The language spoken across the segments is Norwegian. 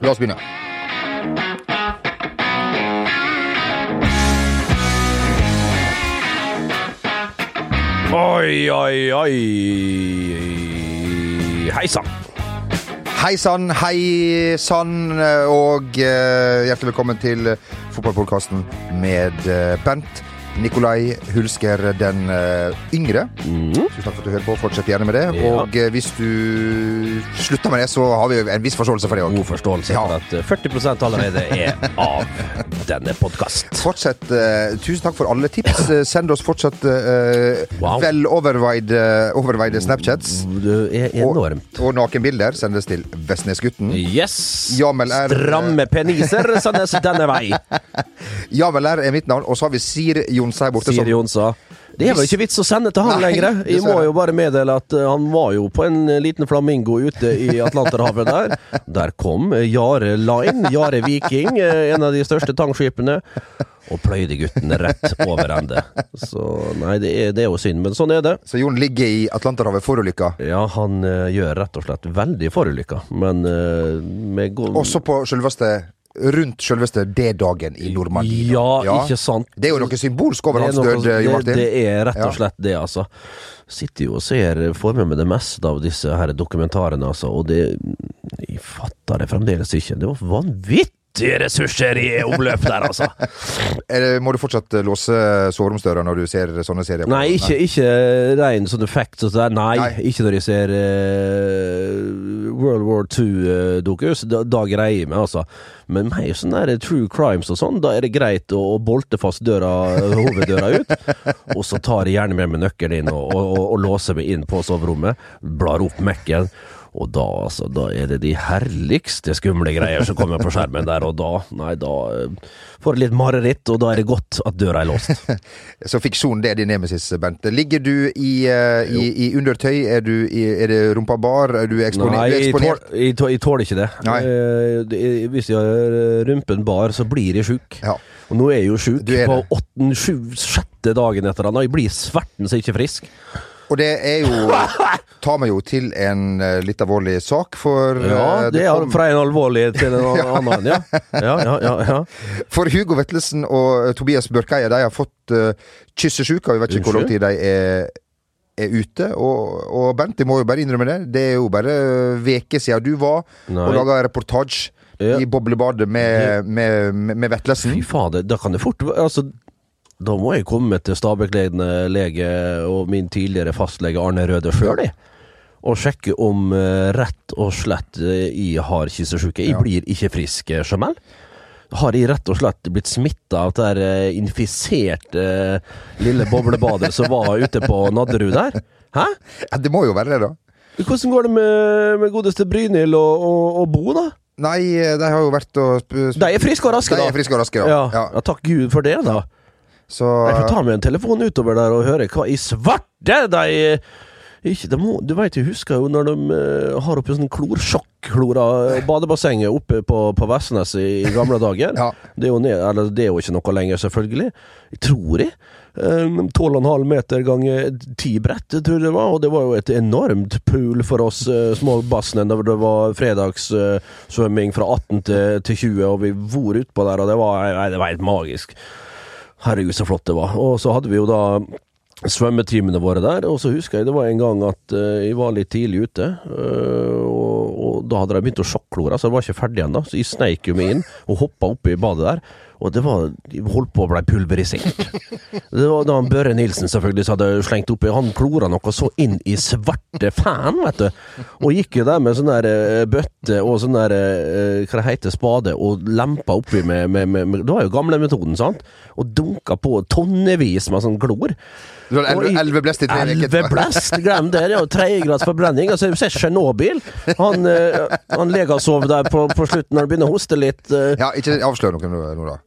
La oss begynne. Oi, oi, oi. Hei sann. Hei sann, hei sann, og eh, hjertelig velkommen til fotballpodkasten med eh, Bent Nikolai Hulsker den eh, yngre. Tusen takk for at du hører på. Fortsett gjerne med det. Ja. Og eh, hvis du slutter med det, så har vi en viss forståelse for det òg. God forståelse Ja. for at eh, 40 allerede er av denne podkast. Fortsett. Uh, tusen takk for alle tips. Uh, Send oss fortsatt uh, Wow. vel overveide, overveide Snapchats. Det er enormt. Og nakenbilder sendes til Vestnesgutten. Yes! Jamel er- Stramme peniser sendes denne vei, Jamel er mitt navn. Og så har vi Sir Jonsa her borte. som- Jonsa. Det er vel ikke vits å sende til han lenger. Jeg må jo bare meddele at eh, han var jo på en eh, liten flamingo ute i Atlanterhavet der. Der kom eh, Jare Line, Jare Viking, eh, en av de største tangskipene, og pløyde gutten rett over ende. Så nei, det er, det er jo synd, men sånn er det. Så Jon ligger i Atlanterhavet forulykka. Ja, han uh, gjør rett og slett veldig forulykka, men uh, med god Også på selveste rundt selveste D-dagen i Normandie. Ja, ikke sant? Det er jo noe symbolsk over er hans død, Jo Martin. det er rett og slett det, altså. Sitter jo og ser, får med meg det meste av disse her dokumentarene, altså, og det Jeg fatter det fremdeles ikke. Det var vanvittige ressurser i omløp der, altså. Må du fortsatt eh, låse soveromsdøra når du ser sånne serier? på- Nei, ikke, ikke rein sånn effekt. sånn. Nei, Nei. ikke når jeg ser uh, World War II-dokus. da, da greier jeg meg, altså. Men mer sånn der true crimes og sånn, da er det greit å, å bolte fast døra, hoveddøra ut. Og så tar jeg gjerne med meg nøkkelen inn og, og, og, og låser meg inn på soverommet. Blar opp Mac-en. Og da, altså, da er det de herligste skumle greier som kommer på skjermen der, og da, nei, da eh, får jeg litt mareritt, og da er det godt at døra er låst. Så fiksjon, det er din nemesis, Bent. Ligger du i, eh, i, i undertøy? Er, du i, er det rumpa bar? Er du eksponert? Nei, jeg, tål, jeg, tål, jeg tåler ikke det. Eh, hvis jeg har eh, rumpen bar, så blir jeg sjuk. Ja. Og nå er jeg jo sjuk på åtten, sju, sjette dagen etter han, og jeg blir sverten så ikke frisk. Og det er jo Tar meg jo til en eh, litt alvorlig sak, for Ja, det, det er kom- fra en alvorlig til en annen, ja. Ja, ja, ja. For Hugo Vetlesen og eh, Tobias Børkeie de har fått uh, kyssesjuka. Vi vet ikke hvor lang tid de er, er ute. Og, og Bent, jeg må jo bare innrømme det. Det er jo bare veke siden du var Nei. og laga reportasje Ja. i boblebadet med, med, med, med Vetlesen. Fy fader, da kan det fort altså, Da må jeg komme til Stabæk-ledende lege og min tidligere fastlege Arne Røde sjøl, jeg. Og sjekke om eh, rett og slett eh, jeg har kyssesyke. Jeg Ja. blir ikke frisk, eh, Jamel. Har jeg rett og slett blitt smitta av det der infiserte lille boblebadet som var ute på Nadderud der? Hæ? Ja, det må jo være det, da. Hvordan går det med, med godeste Brynhild og, og, og Bo, da? Nei, de har jo vært og De er friske og raske, De da. er friske og raske, Ja, ja. ja, takk Gud for det, da. Så Jeg får ta med en telefon utover der og høre hva i svarte de ikke, de må, Du veit, jeg husker jo når de uh, har oppi sånn klorsjokkklora badebassenget oppe på, på Vestnes i, i gamle dager. Ja. Det, er jo ned, eller, det er jo ikke noe lenger, selvfølgelig. Jeg tror jeg. Eh, 12,5 meter ganger 10 brett, tror jeg det var. Og det var jo et enormt pool for oss uh, små bassene når det var fredagssvømming fra 18 til, til 20, og vi for utpå der, og det var, nei, det var helt magisk. Herregud, så flott det var. Og så hadde vi jo da svømmetimene våre der, og så husker jeg det var en gang at uh, jeg var litt tidlig ute, uh, og, og da hadde de begynt å sjokklore, så jeg var ikke ferdig ennå, så jeg sneik jo meg inn og hoppa oppi badet der. Og det var De holdt på å bli pulverisert. Det var da Børre Nilsen selvfølgelig hadde slengt oppi. Han klora noe så inn i svarte fan, vet du. Og gikk jo der med sånn der eh, bøtte og sånn der Hva det heter spade, og lempa oppi med, med, med, med Det var jo gamlemetoden, sant? Og dunka på tonnevis med sånn klor. Du har elve- elve blest i tre uker. Elveblest, glem det. Det er jo tredjegrads forbrenning. Altså, Se Tsjernobyl. Han, uh, han lega sov der på, på slutten når det begynner å hoste litt. Uh. Ja, ikke avslør noe nå da.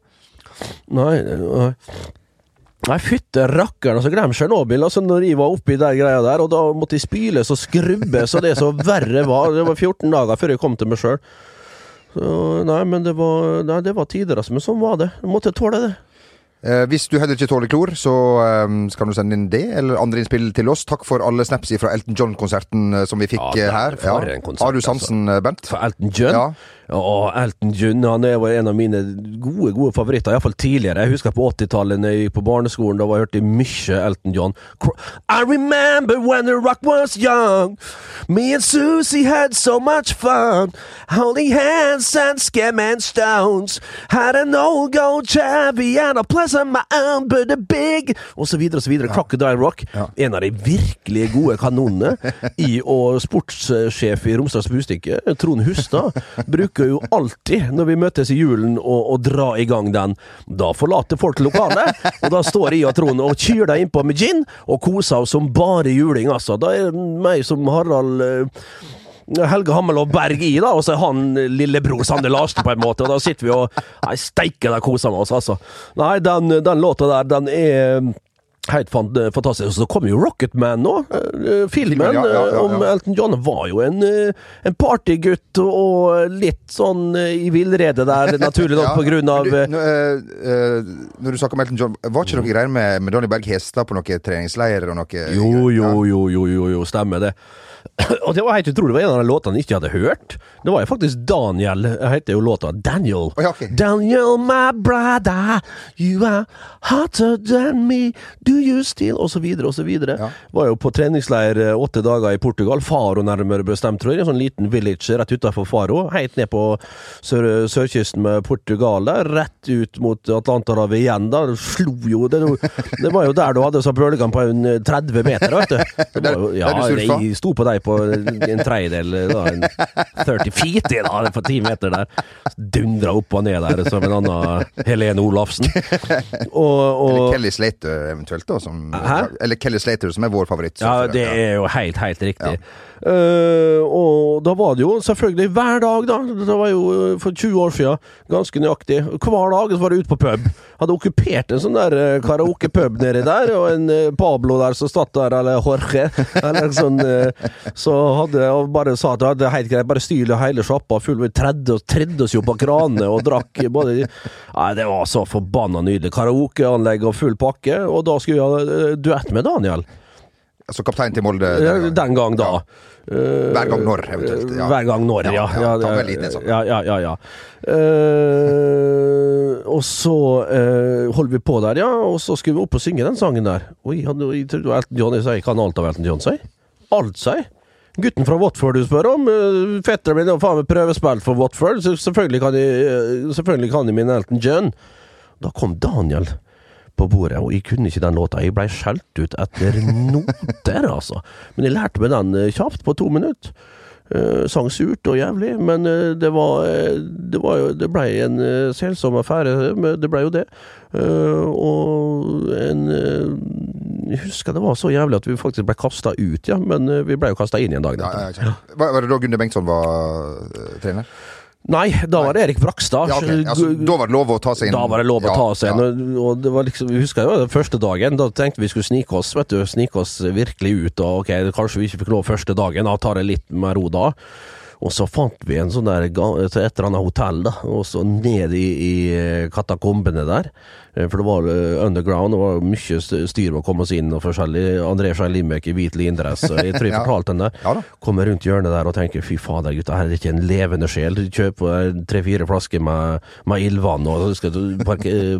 Nei, nei. Nei, fytte rakkeren, altså glem Tsjernobyl. Altså, når jeg var oppi der greia der, og da måtte jeg spyles og skrubbes, og det så verre var. Det var 14 dager før jeg kom til meg sjøl. Nei, men det var, nei, det var tider, altså. Men sånn var det. Jeg måtte tåle det. Eh, hvis du heller ikke tåler klor, så eh, skal du sende inn det, eller andre innspill til oss. Takk for alle snaps fra Elton John-konserten eh, som vi fikk Ja, her. Ja. Har du sansen, eh, Bent? For Elton John? Ja. Og Elton John han er jo en av mine gode gode favoritter, iallfall tidligere. Jeg husker på 80-tallet da jeg gikk på barneskolen, da var jeg hørte mye Elton John. I remember when the rock was young. Me and Susie had so much fun. Holding hands and scamming stones. Had an old gold Chevy and a pleasant my own, but a big Og så videre og så videre. Crocodile Rock. Ja. En av de virkelig gode kanonene i og sportssjef i Romsdals Bustikke, Trond Hustad, bruker jo alltid, når vi møtes i julen, å, å dra i gang den. Da forlater folk lokalet, og da står jeg og Trond og kyler deg innpå med gin, og koser oss som bare juling, altså. Da er det meg som Harald Helge Helge Hammelov Berg i, da, og så er han lillebror Sander Larsen, på en måte. Og da sitter vi og Nei, steike, der koser vi oss, altså. Nei, den, den låta der, den er Helt fantastisk. Og så kommer jo Rocketman nå. Eh, Filmen Filmen, ja, ja, ja, eh, om. Elton John var jo en, eh, en partygutt og litt sånn eh, i villrede der, naturlig nok, på grunn av eh, du, eh, eh, Når du snakker om Elton John, var ikke noe greier med, med Donny Berg Hestad på noen treningsleirer og noe Jo, jo, jo, jo, jo, jo, stemmer det. Og det var helt utrolig. Det var en av de låtene jeg ikke hadde hørt. Det var jo faktisk Daniel. Heter jo låta Daniel. Oh, ja, okay. Daniel, my brother, you are hotter than me, do you still Og så videre og så videre. Ja. Var jo på treningsleir eh, åtte dager i Portugal. Faro nærmere bestemt, tror jeg. En sånn liten village rett utafor Faro. Helt ned på sør sørkysten med Portugal der. Rett ut mot Atlanterhavet igjen. da. Slo jo det, det var jo der du hadde så bølgene på en eh, 30 meter, vet du. Det var jo, ja, der jeg sto på deg på en tredjedel, da, en 30 feet i, da, på 10 meter der. Dundra opp og ned der som en annen Helene Olafsen. Og, Eller Kelly Slater eventuelt, da. Som, Eller Kelly Slater, som er vår favoritt. Ja, det er jo helt, helt riktig. Eh, og da var det jo selvfølgelig hver dag, da. Det var jo eh, for 20 år siden, ganske nøyaktig. Hver dag var det ute på pub. Hadde okkupert en sånn der eh, karaokepub nedi der, og en Pablo der som satt der, eller Jorge, eller sånn Så hadde jeg bare sa at det er helt greit, bare styr hele sjappa full. Vi tredde tredde oss jo på kranene og drakk både Nei, det var så forbanna nydelig. Karaokeanlegg og full pakke, og da skulle vi ha duett med Daniel. Altså kaptein til Molde. Den gang, Den gang, da. Ja. Hver gang når, eventuelt, ja. Hver gang når, ja. Ja, ja, en sånn. Ja, ja, ja. ja. Eh, og så uh, holder vi på der, ja. Og så skulle vi opp og synge den sangen der. Oi, han, jeg trodde Elton John. Jeg kan alt av Elton John sier Alt sier Gutten fra Watford du spør om. Uh, Fetteren min har faen meg prøvespilt for Watford, så selvfølgelig kan jeg, eh, selvfølgelig kan jeg min Elton John. Da kom Daniel på bordet, og jeg kunne ikke den låta. Jeg blei skjelt ut etter noter, altså. Men jeg lærte meg den eh, kjapt, på to minutter. Uh, sang surt og jævlig, men uh, det var eh, Det, var jo, det blei en uh, selsom affære, det blei jo det. Uh, og en Jeg husker det var så jævlig at vi faktisk ble kasta ut, ja. Men vi ble jo kasta inn igjen dagen Ja, etter. ja, ja. Var, var det da Gunde Bengtsson var trener? Nei, da var det Erik Brakstad. Ja, okay. altså, da var det lov å ta seg inn? Da var det lov å Ja, ta seg inn. ja. Og, og det var liksom, vi husker jo den første dagen, da tenkte vi skulle snike oss vet du, snike oss virkelig ut. Og ok, kanskje vi ikke fikk lov første dagen, da tar det litt med ro da. Og så fant vi en sånn der, et eller annet hotell, da, og så ned i, i eh, katakombene der. Eh, For det var eh, underground, det var mye styr med å komme oss inn, og forskjellig. André Schein Limek i hvit lindress, jeg tror jeg Ja. fortalte henne det. Ja. Kommer rundt hjørnet der og tenker fy fader gutta, her er det ikke en levende sjel. Kjøper tre-fire flasker med, med ildvann og så skal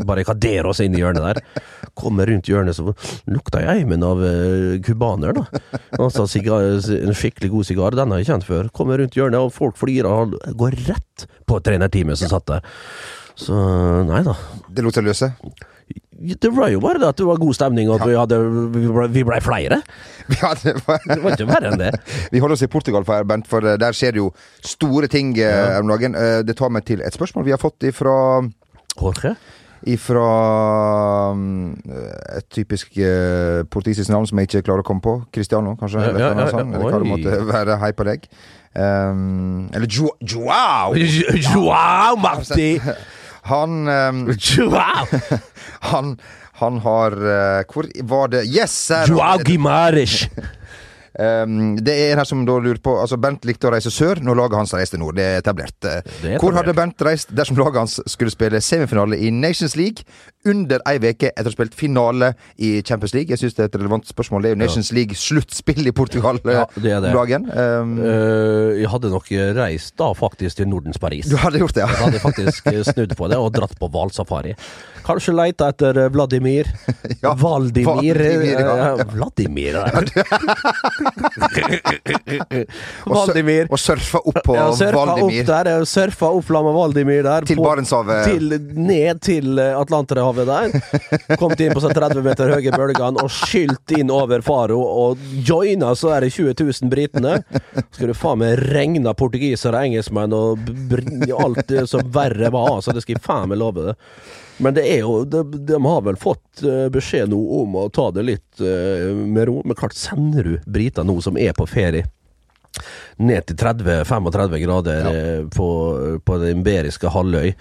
barrikadere oss inn i hjørnet der. Kommer rundt hjørnet så lukta jeg eimen av uh, kubaner, da. Altså sigar, en skikkelig god sigar, den har jeg kjent før. Kommer rundt hjørnet og folk flirer og går rett på trenerteamet som satt der. Så nei da. Det lot seg løse? Det var jo bare det at det var god stemning, og at vi, hadde, vi ble- vi flere. Ja, det var Det var ikke verre enn det. Vi holder oss i Portugal, for, Bent, for eh, der skjer det jo store ting ja. om dagen. Eh, Det tar meg til et spørsmål vi har fått ifra Jorge? Ifra mm, et typisk uh, portugisisk navn som jeg ikke klarer å komme på. Cristiano, kanskje? Ja, ja, ja, sånt, ja. eller hva det måtte være. Hei på deg. Um, eller Jo- Joao! Joao, Marti! Han um, Joao! Han, han har uh, Hvor var det Yes! Joao. Gimares! Um, det er en her som da lurer på Altså Bent likte å reise sør når laget hans reiste nord. Det er etablert. Det er Hvor hadde Bent reist dersom laget hans skulle spille semifinale i Nations League under ei uke etter å ha spilt finale i Champions League. Jeg syns det er et relevant spørsmål. Det er jo Nations League-sluttspill i Portugal Ja, eh, det er det. dagen. Um, uh, jeg hadde nok reist da faktisk til Nordens Paris. du hadde gjort det, Da Jeg hadde faktisk snudd på det og dratt på hvalsafari. Kanskje leita etter eh, Vladimir. Ja, Valdimir. Vladimir, ja. eh, Vladimir Valdimir. Og surfa opp på Ja, surfa opp Valdimir. der, jeg surfa opp med Valdimir der. Til Barentshavet. Ned til eh, Atlanterhavet der. Kom inn på seg 30 meter høye bølgene og skylte inn over Faro og joina så er det 20 000 britene. Skal du faen meg regne portugisere og engelskmenn og alt det som verre var, så det skal jeg faen meg love det. Men det er jo, de, de har vel fått eh, beskjed nå om å ta det litt eh, med ro. Men klart, sender du briter nå som er på ferie ned til 30-35 grader ja. på, på den iberiske halvøy.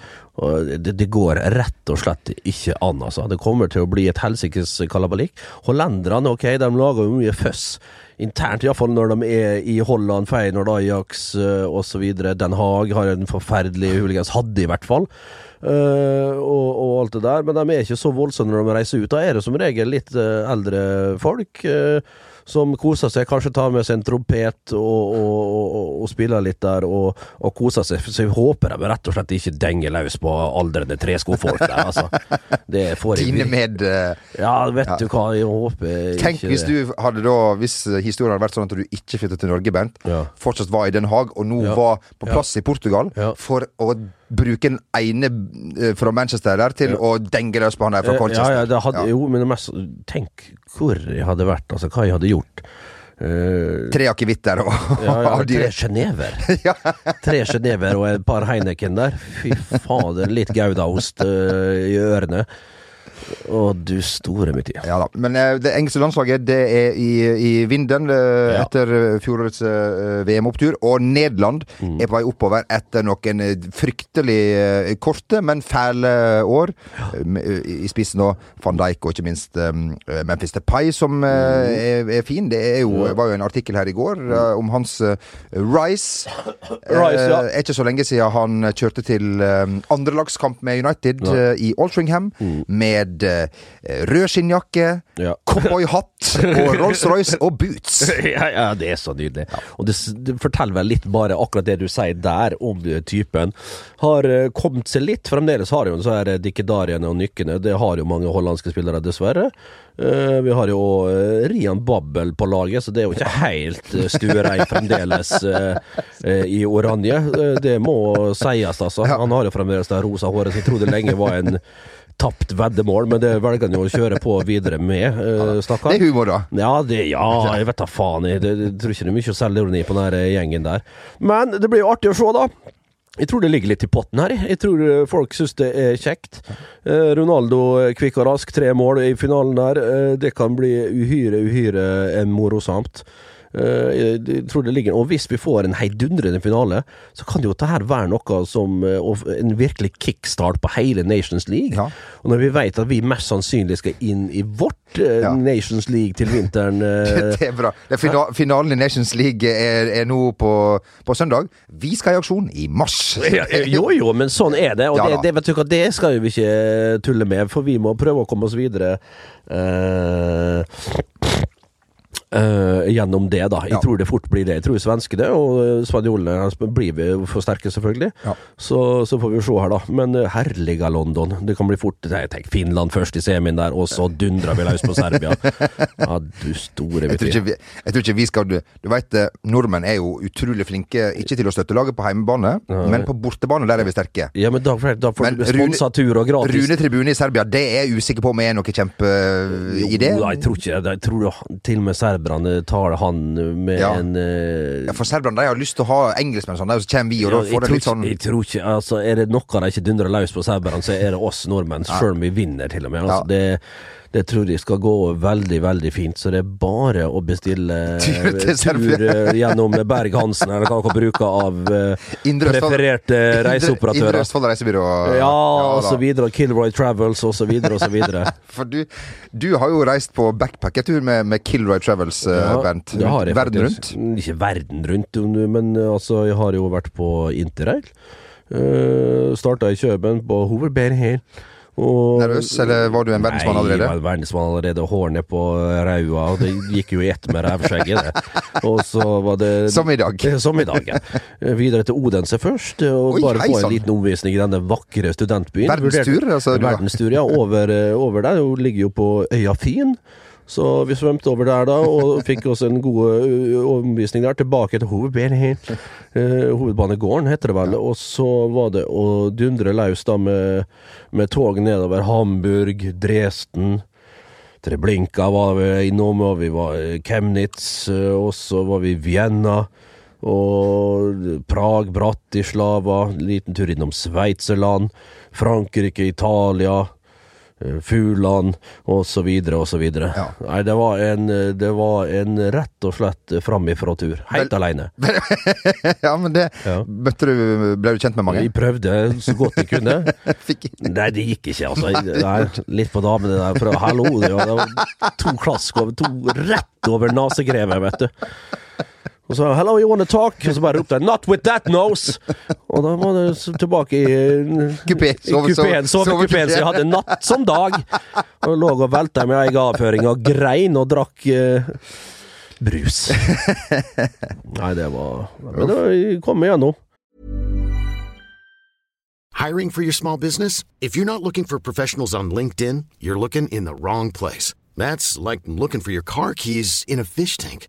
Og det, det går rett og slett ikke an, altså. Det kommer til å bli et helsikes kalabalik. Hollenderne, ok, de lager jo mye føss. Internt, iallfall når de er i Holland, Feyenoord, Ajax uh, osv. Den Haag har en forferdelig huligens hadde i hvert fall. Uh, og, og alt det der, men de er ikke så voldsomme når de reiser ut. Da er det som regel litt uh, eldre folk. eh, som koser seg, kanskje tar med seg en trompet og, og, og, og spiller litt der, og, koser seg. Så jeg håper de rett og slett ikke denger løs på aldrende treskofolk der, altså. Det får jeg Dine med eh, Ja, vet du hva, jeg håper Tenk ikke hvis du hadde da Hvis historien hadde vært sånn at du ikke flyttet til Norge, Bent, Ja. fortsatt var i Den Haag, og nå Ja. var på plass i Portugal Ja. for å bruke den ene eh, fra Manchester der til Ja. å denge løs på han der fra Eh, Colchester. Ja, ja, det hadde, Ja. jo, men det mest, tenk hvor jeg hadde vært, altså hva jeg hadde gjort. Eh, Tre akevitter og ja, ja, tre sjenever. Tre Genever og et par Heineken der. Fy fader, litt Goudaost uh, i ørene. Å, du store min tid. Ja da. Men uh, det engelske landslaget det er i, i vinden uh, Ja. etter eh, fjorårets uh, VM-opptur. Og Nederland Mm. er på vei oppover etter noen fryktelig korte, men fæle år. Ja. I spissen nå van Dijk og ikke minst eh, Memphis Depay, som mm. er, er fin. Det er jo, Mm. Var jo en artikkel her i går om hans Rise Rice. Rice, ja. Er ikke så lenge siden han kjørte til uh, andrelagskamp med United i Altringham med eh, rød skinnjakke, Ja. cowboyhatt og Rolls-Royce og boots. ja, ja, det er så nydelig. Og det, det forteller vel litt bare akkurat det du sier der om eh, typen. Har eh, kommet seg litt. Fremdeles har jo så er dikkedariene og nykkene. Det har jo mange hollandske spillere, dessverre. Vi har jo Rian Babbel på laget, så det er jo ikke helt stuerein fremdeles i oranje. Det må sies, altså. Ja. Han har jo fremdeles det rosa håret, så jeg trodde lenge var en tapt veddemål, men det velger han jo å kjøre på videre med, uh, stakkar. Det er humor, da. Ja, det, ja, jeg vet da faen. Jeg, det, jeg tror ikke det er mye selvironi på den gjengen der. Men det blir jo artig å se, da. Jeg tror det ligger litt i potten her. jeg. Tror eh, folk syns det er kjekt. Eh, Ronaldo eh, kvikk og rask, tre mål i finalen der. Eh, det kan bli uhyre, uhyre eh, morosamt. Eh, jeg tror det ligger Og hvis vi får en heidundrende finale, så kan jo dette være noe som eh, En virkelig kickstart på hele Nations League. Ja. Og når vi vet at vi mest sannsynlig skal inn i vårt eh, Ja. Nations League til vinteren det, Det er bra. Det er fina finalen i Nations League er, er nå på, på søndag. Vi skal i aksjon i mars. Jo jo, men sånn er det. Og Ja det, det, det skal vi ikke tulle med, for vi må prøve å komme oss videre. eh, eh, gjennom det, da. Jeg Ja. tror det fort blir det. Jeg tror svenskene og spanjolene blir vi for sterke, selvfølgelig. Ja. Så, så får vi se her, da. Men eh, herliga London. Det kan bli fort Jeg tenker Finland først i semien der, og så dundrer vi løs på Serbia. Ja, du store Jeg tror, ikke vi, jeg tror ikke vi skal Du, du eh, nordmenn er jo utrolig flinke, ikke til å støtte laget på heimebane, Nei. men på bortebane der er vi sterke. Ja, men da, da får Men du sponsa tur og gratis. Rune Tribune i Serbia, det er jeg usikker på om jeg er noe kjempeidé. Jeg tror ikke det. Jeg tror til og med serberne tar han med Ja. en uh, Ja, for serberne de har lyst til å ha engelskmenn sånn, så kommer vi, og ja, da får det litt sånn jeg tror ikke Altså, er det noe de ikke dundrer løs på serberne, så er det oss nordmenn, sjøl om vi vinner, til og med. Altså, det, det tror jeg skal gå veldig, veldig fint. Så det er bare å bestille Tur eh, eh, gjennom Berg-Hansen, eller hva dere bruker av uh, prefererte reiseoperatører. Indre. Østfold Reisebyrå. Ja, og da. så videre. og Kilroy Travels, og så videre, og så videre. For du, du har jo reist på backpackertur med, med Kilroy Travels, uh, Ja, Bernt. jeg Verden faktisk. rundt. Ikke verden rundt, men altså, jeg har jo vært på interrail. Uh, Starta i Kjøben på Hovedberg Hill. Og- Nervøs, eller var du en verdensmann Nei, allerede? jeg var en verdensmann allerede. Hårene på raua, og det gikk jo i ett med rævskjegget, det. Og så var det Som i dag. Eh, Som i dag, ja. Eh, Videre til Odense først, eh, og Oi, bare få en liten omvisning i denne vakre studentbyen. Verdenstur, altså, Verdenstur, ja. Over, over der. Hun ligger jo på øya Fin. Så vi svømte over der da, og fikk oss en god overbevisning der. Tilbake til. Eh, hovedbanegården, heter det vel. Og så var det å dundre løs da med, med tog nedover Hamburg, Dresden. Treblinka var vi innom, og vi var i Chemnitz, og så var vi i Vienna. Og Prag, Bratislava, liten tur innom Sveitserland, Frankrike, Italia, eh, osv. videre. Ja. Nei, det var en, eh, det var en rett og slett framifrå-tur. Helt aleine. ja, men det Ja. Møtte du Ble du kjent med mange? Vi prøvde så godt vi kunne. Fikk Nei, det gikk ikke, altså. Nei, litt på damene der. For, hallo, det var, det var to klask over, to rett over nesegrevet, vet du. Og så 'hello, you wanna talk?' Og så bare ropte jeg 'not with that nose'! Og da var det tilbake i, Kupé. kupeen, sovekupeen, så jeg hadde natt som dag. Og lå og velta med egen avføring og grein og drakk eh, brus. Nei, det var Men det kom igjennom. Hiring for your small business? If you're not looking for professionals on LinkedIn, you're looking in the wrong place. That's like looking for your car keys in a fish tank.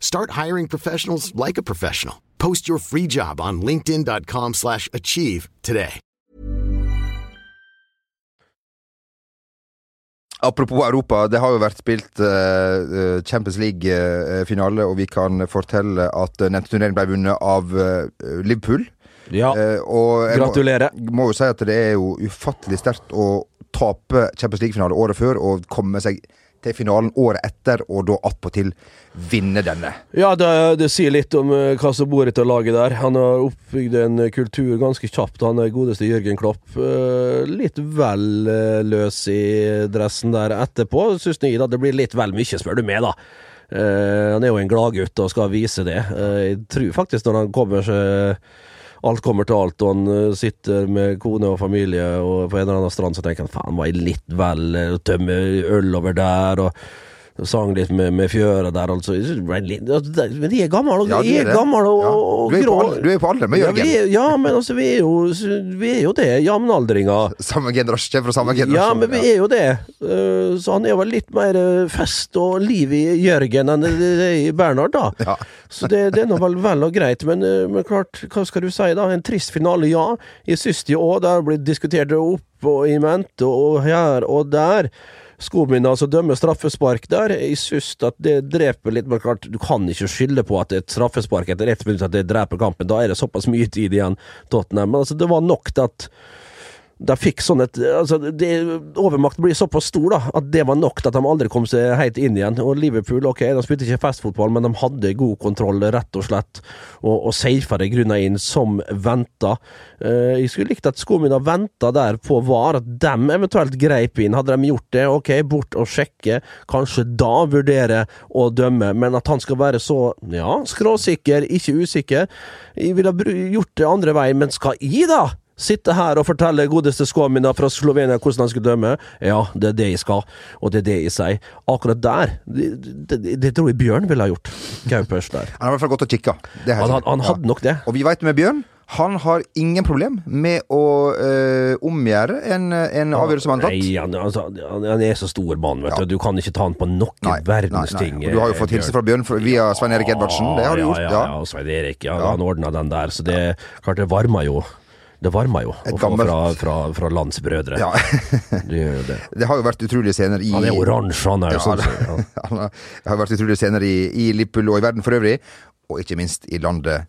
Start hiring professionals like a professional. Post your free job on linkedin.com/achieve slash achieve today. Apropos Europa, det har jo vært spilt eh, Champions League-finale, og vi kan fortelle at uh, nevnte turnering ble vunnet av eh, Liverpool. Ja, Eh, og jeg må- Må, jo si at det er jo ufattelig sterkt å tape Champions League-finale året før og komme seg til finalen året etter, og da attpåtil vinne denne. Ja, det, det sier litt om eh, hva som bor i dette laget der. Han har oppbygd en eh, kultur ganske kjapt, han er godeste Jørgen Klopp. Eh, litt vel løs i dressen der etterpå, syns jeg da. Det blir litt vel mye, spør du meg, da. Han er jo en gladgutt og skal vise det. Jeg tror faktisk når han kommer seg Alt kommer til alt, og han eh, sitter med kone og familie og på en eller annen strand, så tenker han faen, var jeg litt vel å tømme øl over der, og sang litt med, med fjøra der, altså. Altså, Men de er gamle, og Ja, de er gamle og, Ja. og grå. du er på alder med Jørgen. er, ja, men altså, vi er jo, vi er jo det, jevnaldringer. Samme generasjon, fra samme generasjon. Ja, men vi er jo det. Eh, Så han er vel litt mer eh, fest og liv i Jørgen enn det er i Bernhard, da. Ja. Så det, det er nå vel vel og greit, men, eh, men klart, hva skal du si da? En trist finale, ja. I syns det òg. Det blitt diskutert opp og i mente og her og der. Skomina altså dømmer straffespark der. Jeg syns at det dreper litt, men klart, du kan ikke skylde på at et straffespark etter ett minutt at det dreper kampen. Da er det såpass mye tid igjen, Tottenham. Men altså, det var nok til at de fikk sånn et altså Overmakt blir såpass stor da, at det var nok til at de aldri kom seg helt inn igjen. Og Liverpool ok, de spilte ikke festfotball, men de hadde god kontroll, rett og slett, og, og safa grunna inn som venta. Uh, jeg skulle likt at Skomina venta der på VAR, at de eventuelt greip inn. Hadde de gjort det, ok, bort og sjekke, kanskje da vurdere å dømme, men at han skal være så, ja, skråsikker, ikke usikker. Jeg ville gjort det andre veien, men skal jeg, da? Sitte her og fortelle godeste Skåmina fra Slovenia hvordan han skulle dømme. Ja, det er det jeg skal, og det er det jeg sier. Akkurat der, det, det, det tror jeg Bjørn ville ha gjort. Gaupers der. Han har i hvert fall gått og kikka. Han, han, han hadde nok det. Og vi veit med Bjørn han har ingen problem med å øh, omgjøre en, en avgjørelse som han har tatt. Nei, han, altså, han, er så stor mann, vet ja. du. Du kan ikke ta han på noen nei, verdens nei, ting. Du har jo fått hilse fra Bjørn via Svein Erik Edvardsen. Det har du ja, gjort. Ja, ja, Svein Erik. Ja, Han ordna den der. Så det klart det varmer jo det varmer jo å få fra, fra, fra landsbrødre. Ja. det, det. det, har jo vært utrolig scener i Han er oransje, han er jo sånn. Ja. det har vært utrolig scener i, i Lippul og i verden for øvrig, og ikke minst i landet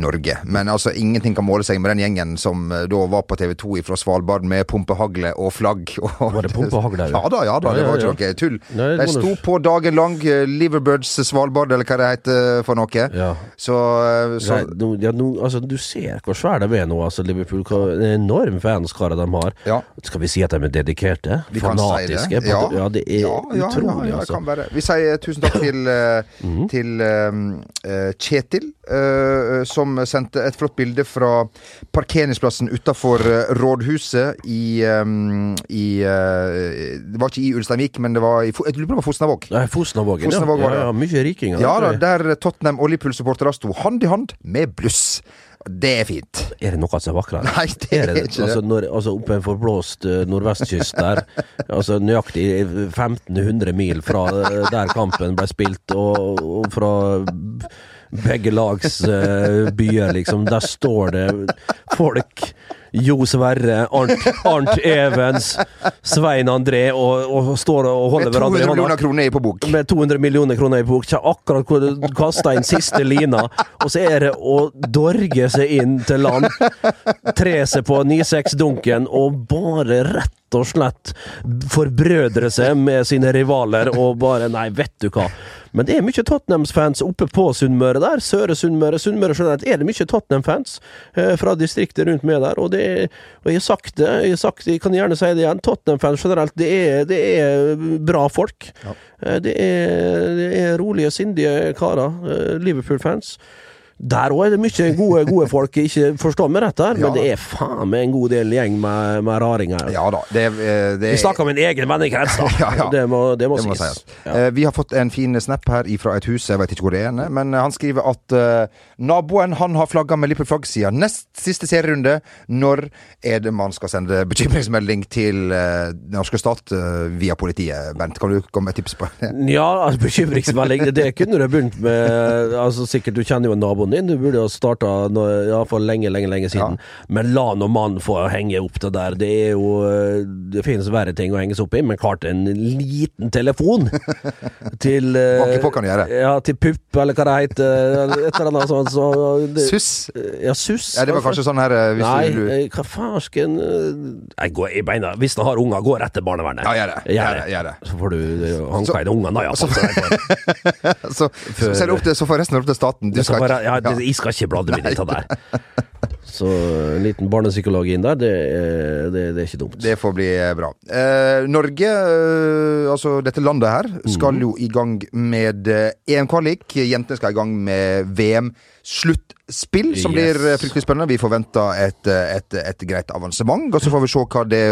Norge. Men altså, ingenting kan måle seg med den gjengen som uh, da var på TV 2 fra Svalbard med pumpehagle og flagg. Og, var det pumpehagle? Ja da, ja da. det var ikke noe tull. Nei, de sto på dagen lang. Uh, Liverbirds Svalbard, eller hva det heter for noe. Ja. Så, uh, så Nei, no, ja, no, altså, Du ser hvor svære de er nå, altså, Liverpool. Hva enorm fanskare de har. Ja. Skal vi si at de er dedikerte? Vi Fanatiske? Si det. Ja. ja. det er utrolig, altså. Vi sier tusen takk til, mm. til Kjetil, som sendte et flott bilde fra parkeringsplassen utafor eh, rådhuset i, um, i uh, Det var ikke i Ulsteinvik, men det var i jeg lurer på det var Fosnavåg. Nei, Fosnavågen, ja. ja, ja. Mye rikinger. Ja da, der Tottenham og Liverpool-supportere sto hand i hand med bluss. Det er fint. Er det noe som er vakrere? Nei, det er, det, ikke altså, når, altså Oppe en forblåst uh, nordvestkyst der, altså nøyaktig 1500 mil fra der kampen ble spilt, og, og fra begge lags uh, byer, liksom. Der står det folk. Jo Sverre, Arnt, Arnt Evens, Svein André og, og står og holder hverandre i hånda. Med 200 millioner kroner i på bok. Med 200 millioner kroner i bok. Akkurat hvor du kasta inn siste lina, og så er det å dorge seg inn til land, tre seg på 9-6-dunken og bare rett og slett forbrødre seg med sine rivaler og bare Nei, vet du hva. Men det er mye Tottenhams-fans oppe på Sunnmøre der. Søre Sunnmøre, Sunnmøre generelt, er det mye Tottenham-fans eh, fra distriktet rundt meg der. Og, det, og jeg har sagt det, jeg, har sagt, jeg kan gjerne si det igjen, Tottenham-fans generelt, det er, det er, bra folk. Ja. Eh, det, er, det, er, rolige, sindige karer. Eh, Liverpool-fans. Der òg er det mye gode, gode folk, ikke forstå meg rett her, men det er faen meg en god del gjeng med, med raringer. Ja da, det, eh, det Vi snakker om en egen vennekrets, da. ja, ja. Det må, det må, det må sies. sies. Ja. Uh, vi har fått en fin snap her fra et hus, jeg vet ikke hvor det er, men han skriver at uh, naboen han har flagga med Liverpool-flagg siden nest siste serierunde. Når er det man skal sende bekymringsmelding til uh, den norske stat via politiet? Bent, kan du komme med tips på det? Ja, altså, bekymringsmelding, det kunne du begynt med. Altså, sikkert du kjenner jo naboen din. Du burde jo starta ja, for lenge, lenge lenge siden. Ja. Men la nå mannen få henge opp det der. Det er jo Det finnes verre ting å henge seg opp i, men klart en liten telefon til gjøre. Ja, til pupp, eller hva det heter. Et eller annet sånt. Så det, suss? Ja, suss. Ja, det var kanskje sånn her Nei, du, hva farsken Jeg går i beina. Hvis du har unger, gå rett til barnevernet. Ja, gjør det. Gjør det. Gjør det. Så får du hanka inn ungene, ja. Så, så, så, så, så får resten opp til staten. Du skal, ja, jeg skal ikke blande meg i det. Så en liten barnepsykolog inn der, det, det, det, er ikke dumt. Det får bli eh, bra. Eh, Norge, eh, altså dette landet her, skal mm. jo i gang med eh, EM-kvalik. Jentene skal i gang med VM. Sluttspill, som yes. blir fryktelig spennende. Vi forventer et, et, et, greit avansement. Og så får vi se hva det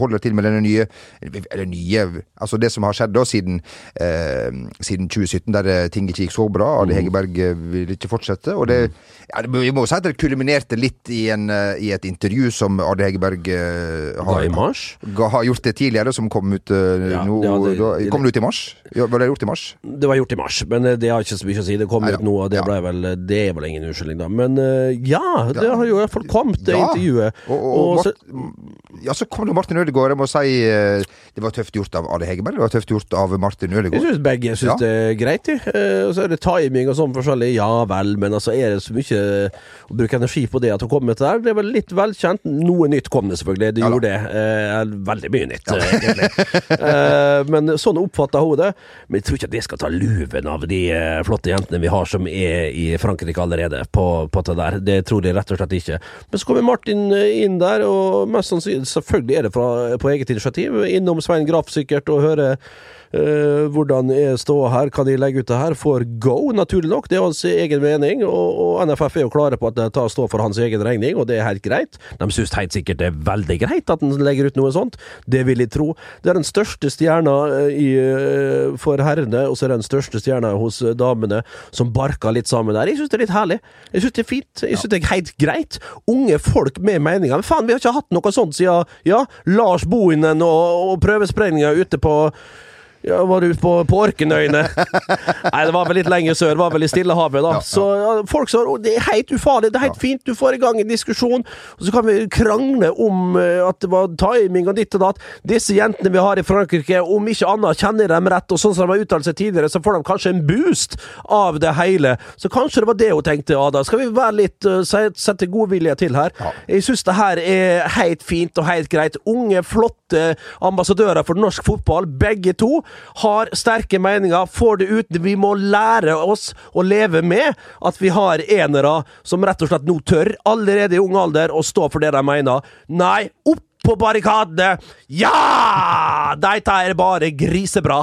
holder til med denne nye Eller nye Altså det som har skjedd da siden, eh, siden 2017, der ting ikke gikk så bra. Ali mm. Hegerberg vil ikke fortsette. Og det, ja, vi må jo si at det kulminerte litt i, en, i et intervju som Arne Hegerberg uh, har, har, gjort det tidligere, som kom ut uh, ja, no, det, da, Kom det ut i mars? Var det gjort i mars? Det var gjort i mars, men det har ikke så mye å si. Det kom Nei, ut nå, og det, ja. vel, det er vel ingen unnskyldning da. Men eh, ja, det har jo i hvert fall kommet, det Ja. intervjuet. Og, og, Og så- Mart- ja, så kom det Martin Ødegaard. Jeg må si eh, det var tøft gjort av Arne Hegerberg. Det var tøft gjort av Martin Jeg Ødegaard. syns begge syns Ja. det er greit, de. Eh, Og så er det timing og sånn forskjellig. Ja vel, men altså er det så mye å bruke energi på det at hun komme til der? Det var litt velkjent. Noe nytt kom det selvfølgelig, det Ja gjorde det. Eh, veldig mye nytt, ja. egentlig. eh, men sånn oppfatta hun det. Men jeg tror ikke at det skal ta luven av de eh, flotte jentene vi har som er i Frankrike allerede, på, på det der. Det tror jeg rett og slett ikke. Men så kommer Martin eh, inn der, og mest sannsynlig selvfølgelig er det fra, på eget initiativ. Innom Svein Graff sikkert og høre Eh, hvordan er ståa her, kan de legge ut det her? Får go, naturlig nok. Det er hans egen mening, og, og NFF er jo klare på at det tar stå for hans egen regning, og det er helt greit. De syns helt sikkert det er veldig greit at han legger ut noe sånt. Det vil jeg tro. Det er den største stjerna eh, i, eh, for herrene, og så er det den største stjerna hos damene, som barker litt sammen der. Jeg syns det er litt herlig. Jeg syns det er fint. Jeg syns det er helt greit. Unge folk med meninger. Men faen, vi har ikke hatt noe sånt siden ja, Lars Bohinen og, og prøvesprengninga ute på ja, var du på, på Orkenøyene? Nei, det var vel litt lenger sør. Var vel i Stillehavet, da. Ja, ja. Så ja, folk sa «Å, det er helt ufarlig, det er helt fint, du får i gang en diskusjon. Og så kan vi krangle om uh, at det var timing og ditt og datt. Disse jentene vi har i Frankrike, om ikke annet kjenner dem rett, og sånn som de har uttalt seg tidligere, så får de kanskje en boost av det hele. Så kanskje det var det hun tenkte, Ada. Skal vi være litt uh, sette godvilje til her? Jeg syns det her er helt fint og helt greit. Unge, flotte ambassadører for norsk fotball, begge to, har sterke meninger. Får det ut. Vi må lære oss å leve med at vi har enere som rett og slett nå tør, allerede i ung alder, å stå for det de mener. Nei, opp på barrikadene! Ja! Dette er bare grisebra.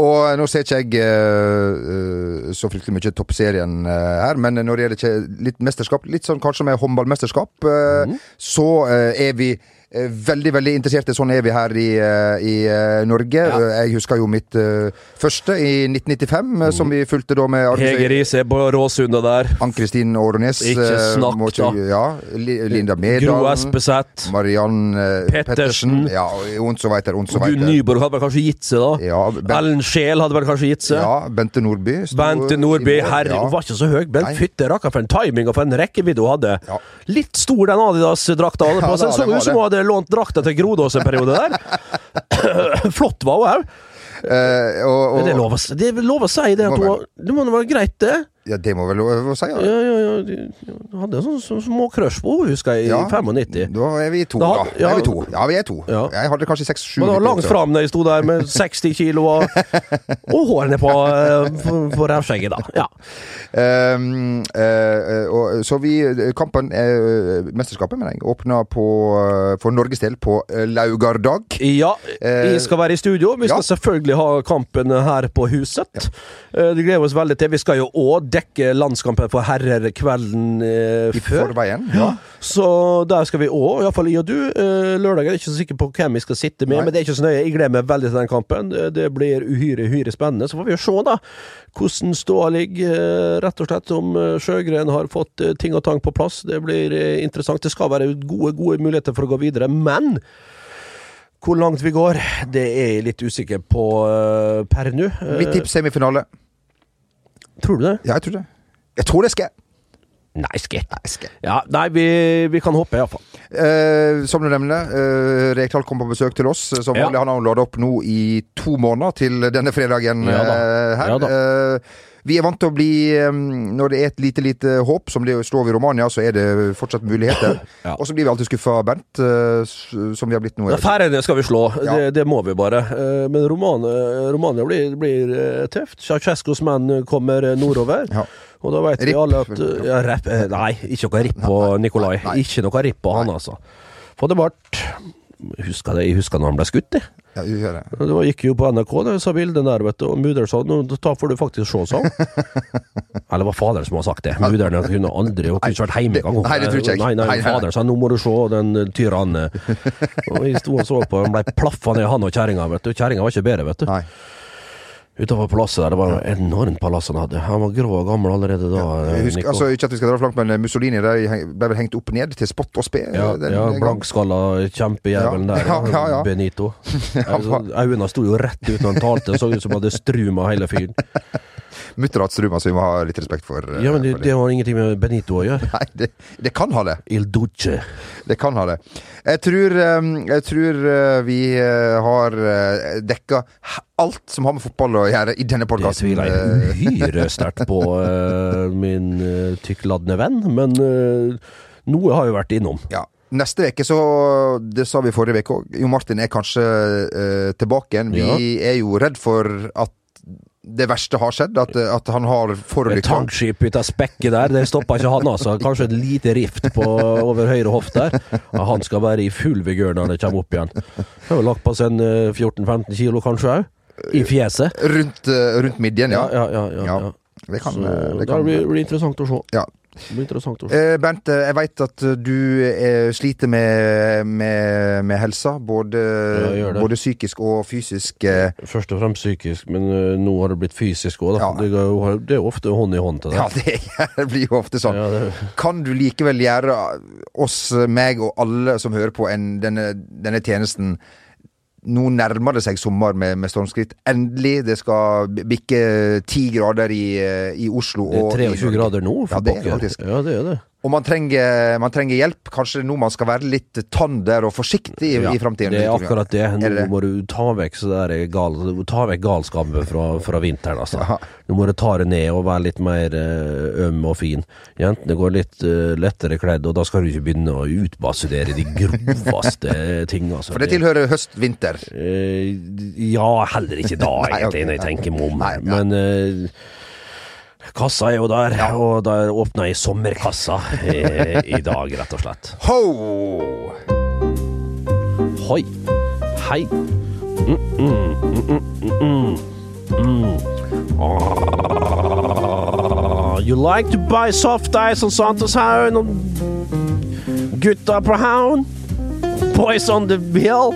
Og nå ser ikke jeg uh, eh, så fryktelig mye toppserien uh, her, men når det gjelder litt mesterskap, litt sånn kanskje med håndballmesterskap, uh, mm. så eh, er vi eh, veldig, veldig interesserte. Sånn er vi her i, eh, i eh, Norge. Ja. Eh, Jeg husker jo mitt eh, første i 1995, mm. som vi fulgte da med Mhm. Hege Riise på Råsundet der. Ann-Kristin Årnes. Ikke eh, snakk, må da. Ja, Linda Linda Gro. Espeseth. Mariann eh, Pettersen. Pettersen. Ja, og så så Gunn. Nyborg hadde vel kanskje gitt seg, da. Ja, Ben- Ellen Scheel hadde vel kanskje gitt seg. Ja, Bente Nordby. Bente Nordby, herre, ja. hun var ikke så høy, Bent fytte rakker for en timing og for en rekkevidde hun hadde. Ja. Litt stor den Adidas-drakta hun hadde på seg. så ut som hun hadde lånt drakta til Grodås en periode der. Flott var hun òg. Uh, og, og, Det er lov å si, det At hun, det må være greit, det. Ja, det må vel lov å si. Ja, Ja. ja, ja. de- de hadde sånn så små crush på henne, husker jeg, i Ja, 95. Da er vi to, Da had- ja. er vi to. Ja, vi er to. Ja. Jeg hadde kanskje seks-sju. Men det var langt fram da jeg sto der med 60 kilo og, og hårene på, For på, på rævskjegget, da. Ja. Um, uh, og, så vi Kampen, uh, mesterskapet, mener jeg, åpna på, eh, for Norges del på eh, Laugardag. Ja, Eh, vi skal være i studio. Vi skal selvfølgelig ha kampen her på huset. Eh, Det gleder vi oss veldig til. Vi skal jo òg dekke landskampen for herrer kvelden eh, før. forveien. Ja. Så der skal vi òg, iallfall jeg og du. Eh, Lørdag er jeg ikke så sikker på hvem vi skal sitte med, Nei. men det er ikke så nøye. Jeg gleder meg veldig til den kampen. Det- blir uhyre, uhyre spennende. Så får vi jo se, da, hvordan ståa ligger, eh, rett og slett. Om eh, Sjøgren har fått eh, ting og tang på plass. Det blir interessant. Det skal være gode, gode muligheter for å gå videre, men hvor langt vi går, det er jeg litt usikker på per nå. Mitt tips semifinale. Tror du det? Ja, jeg tror det. Jeg tror det skal. Nei, skett. Nei, skett. Ja, nei, vi, vi kan håpe, iallfall. Eh, som du nevner, eh, Rekdal kom på besøk til oss. Som Ja. Han har lada opp nå i to måneder til denne fredagen Ja eh, her. Ja. Eh, vi er vant til å bli eh, Når det er et lite, lite håp, som det står i Romania, så er det fortsatt muligheter. Ja. Og så blir vi alltid skuffa av Bernt, eh, som vi har blitt nå. Færøyene skal vi slå, Ja. det, det må vi bare. Eh, Men Romania, Romania blir, blir eh, tøft. Ceaucescos menn kommer eh, nordover. Ja. Og da veit vi alle at eh, ja, rapp, eh, Nei, ikke noe ripp på Nikolai. Ikke noe ripp på han, altså. For det ble Husker det, jeg husker når han ble skutt, jeg. Ja, vi gjør det. Det gikk jo på NRK, det sa bildet der, vet du, og mudder'n sa nå får du faktisk se, sa hun. Eller var faderen som har sagt det. Mudder'n kunne aldri Hun kunne ikke vært hjemme engang. Nei, det tror ikke jeg. Nei, nei. Faderen sa nå må du se den eh, tyrannen. Og jeg sto og så på, han ble plaffa ned, han og kjerringa, vet du. Kjerringa var ikke bedre, vet du. Nei. Utover palasset der, det var et enormt palass han hadde. Han var grå og gammel allerede da. Ja. Jeg husker, altså, ikke at vi skal dra langt, men Mussolini der ble vel hengt opp ned til spott og spe. ja, den ja blankskalla kjempejævelen der. ja, ja, ja. Benito. Øynene sto jo rett ut når han talte, så ut som han hadde struma hele fyren. mutter Atserud, så vi må ha litt respekt for, eh, Ja, men det, for det har ingenting med Benito å gjøre. Nei, det, det kan ha det. Il Duce. Det kan ha det. Jeg tror, eh, jeg tror eh, vi eh, har dekka alt som har med fotball å gjøre i denne Det podkasten. tviler jeg uhyre sterkt på, eh, min tykkladne venn, men eh, noe har jo vært innom. Ja. Neste uke, så Det sa vi forrige uke òg. Jo Martin er kanskje eh, tilbake igjen. Vi Ja. er jo redd for at det verste har skjedd. At, at han har forulykka. tankskip ut av spekket der, det stoppa ikke han altså. Kanskje et lite rift på, over høyre hoft der. Ja, han skal være i full vigør når det kommer opp igjen. Har jo lagt på seg en eh, 14-15 kilo kanskje òg. I fjeset. Rundt, eh, rundt midjen, ja. Ja, ja, ja. ja, Ja. Det kan, Så eh, det kan, det blir blir interessant å se. Ja. Det blir interessant. Eh, Bernt, eh, jeg veit at eh, du eh, sliter med, med, med helsa. Både, Ja, både psykisk og fysisk. eh. Først og fremst psykisk, men nå har det blitt fysisk òg. Ja. Det, det er ofte hånd i hånd til det. Ja, det blir jo ofte sånn. Ja, det, Kan du likevel gjøre oss, meg og alle som hører på en, denne, denne tjenesten Nå nærmer det seg sommer med, med stormskritt. Endelig! Det skal bikke ti grader i, eh, i Oslo. det er og i 23 grader nå, for Ja, det er faktisk. Ja, det er det. Og man trenger, man trenger hjelp. Kanskje nå man skal være litt tander og forsiktig i, Ja, i framtiden. Det er akkurat det. Nå må du ta vekk, gal, ta vekk galskapen fra, fra vinteren, altså. Ja. Nå må du ta det ned og være litt mer eh, øm og fin. Jentene går litt uh, lettere kledd, og da skal du ikke begynne å utbasunere de groveste ting, altså. For det tilhører høst-vinter. Uh, ja, heller ikke da, egentlig, når jeg tenker meg om. Nei, ja. Men eh, kassa er jo der, og der åpna jeg sommerkassa i, i dag, rett og slett. Ho! Hoi. Hei. Mm, mm, mm, mm, mm, mm. Ah, you like to buy soft ice on Sankthanshaugen og gutta på Hound? Boys on the hill?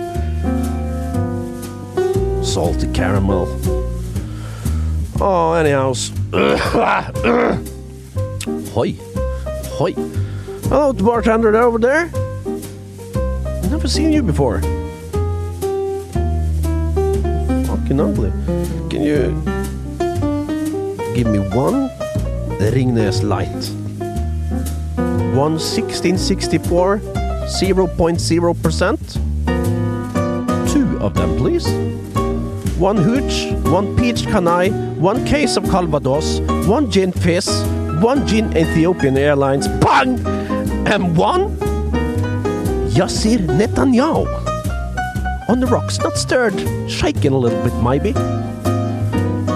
Salty caramel. Oh, anyhow. Hoi. Hoi. Hello, the bartender over there. I've Never seen you before. Fucking ugly. Can you give me one Ringnes Light? One 1664 0.0%? Two of them, please. One hooch, one peach canai, one case of Calvados, one gin fizz, one gin Ethiopian Airlines, bang! And one Yasir Netanyahu. On the rocks, not stirred, shaking a little bit, maybe.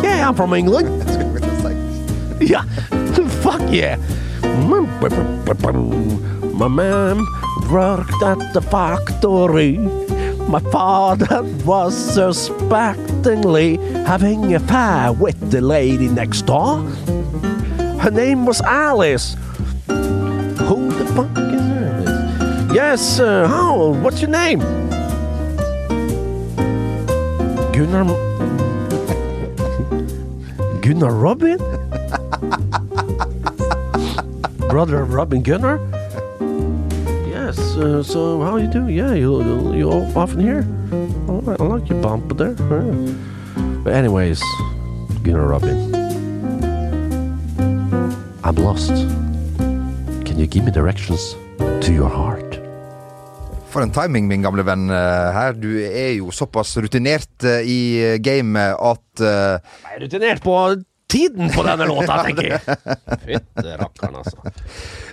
Yeah, I'm from England. Yeah, fuck yeah. Mm, My mom worked at the factory. My father was suspectingly having an affair with the lady next door. Her name was Alice. Who the fuck is her? Yes, uh, how? What's your name? Gunnar. Gunnar Robin? Brother of Robin Gunnar? Yes, uh, so how you doing? Yeah, you, you, you often here? I like your bumper there. Yeah. But anyways, Gunnar Robin. I'm lost. Can you give me directions to your heart? For en timing, min gamle venn eh, her. Du er jo såpass rutinert eh, i gamet at uh, Jeg er rutinert på tiden på denne låta, tenker jeg. Fytte rakkeren, altså.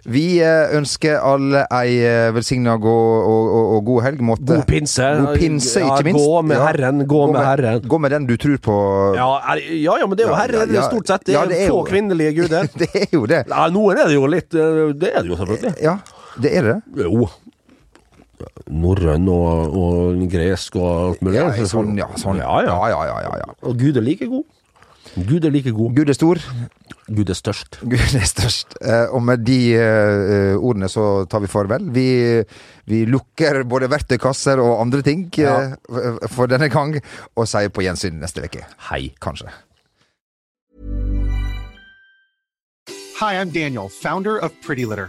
vi eh, ønsker alle ei eh, velsigna og, og, og, og god helg. Måtte, God pinse. God pinse, ikke minst. Gå med Herren, gå med Herren. Gå med den du tror på. Ja, er, ja, ja, men det er jo Herren herre, ja, ja. stort sett. Det Ja, er, det er få jo- kvinnelige guder. det er jo det. Ja, noen er det jo litt eh, Det er det jo selvfølgelig. Ja, det er det. Jo. Norrøn og, og gresk og alt mulig. Ja, sånn, ja. Sånn. Ja, ja. ja, ja, ja, ja. Og Gud er like god. Gud er like god. Gud er stor. Gud er størst. Gud er størst. Eh, og med de eh, ordene så tar vi farvel. Vi, vi lukker både verktøykasser og andre ting eh, for- for denne gang, og sier på gjensyn neste uke. Hei. Kanskje. Hi, I'm Daniel, founder of Pretty Litter.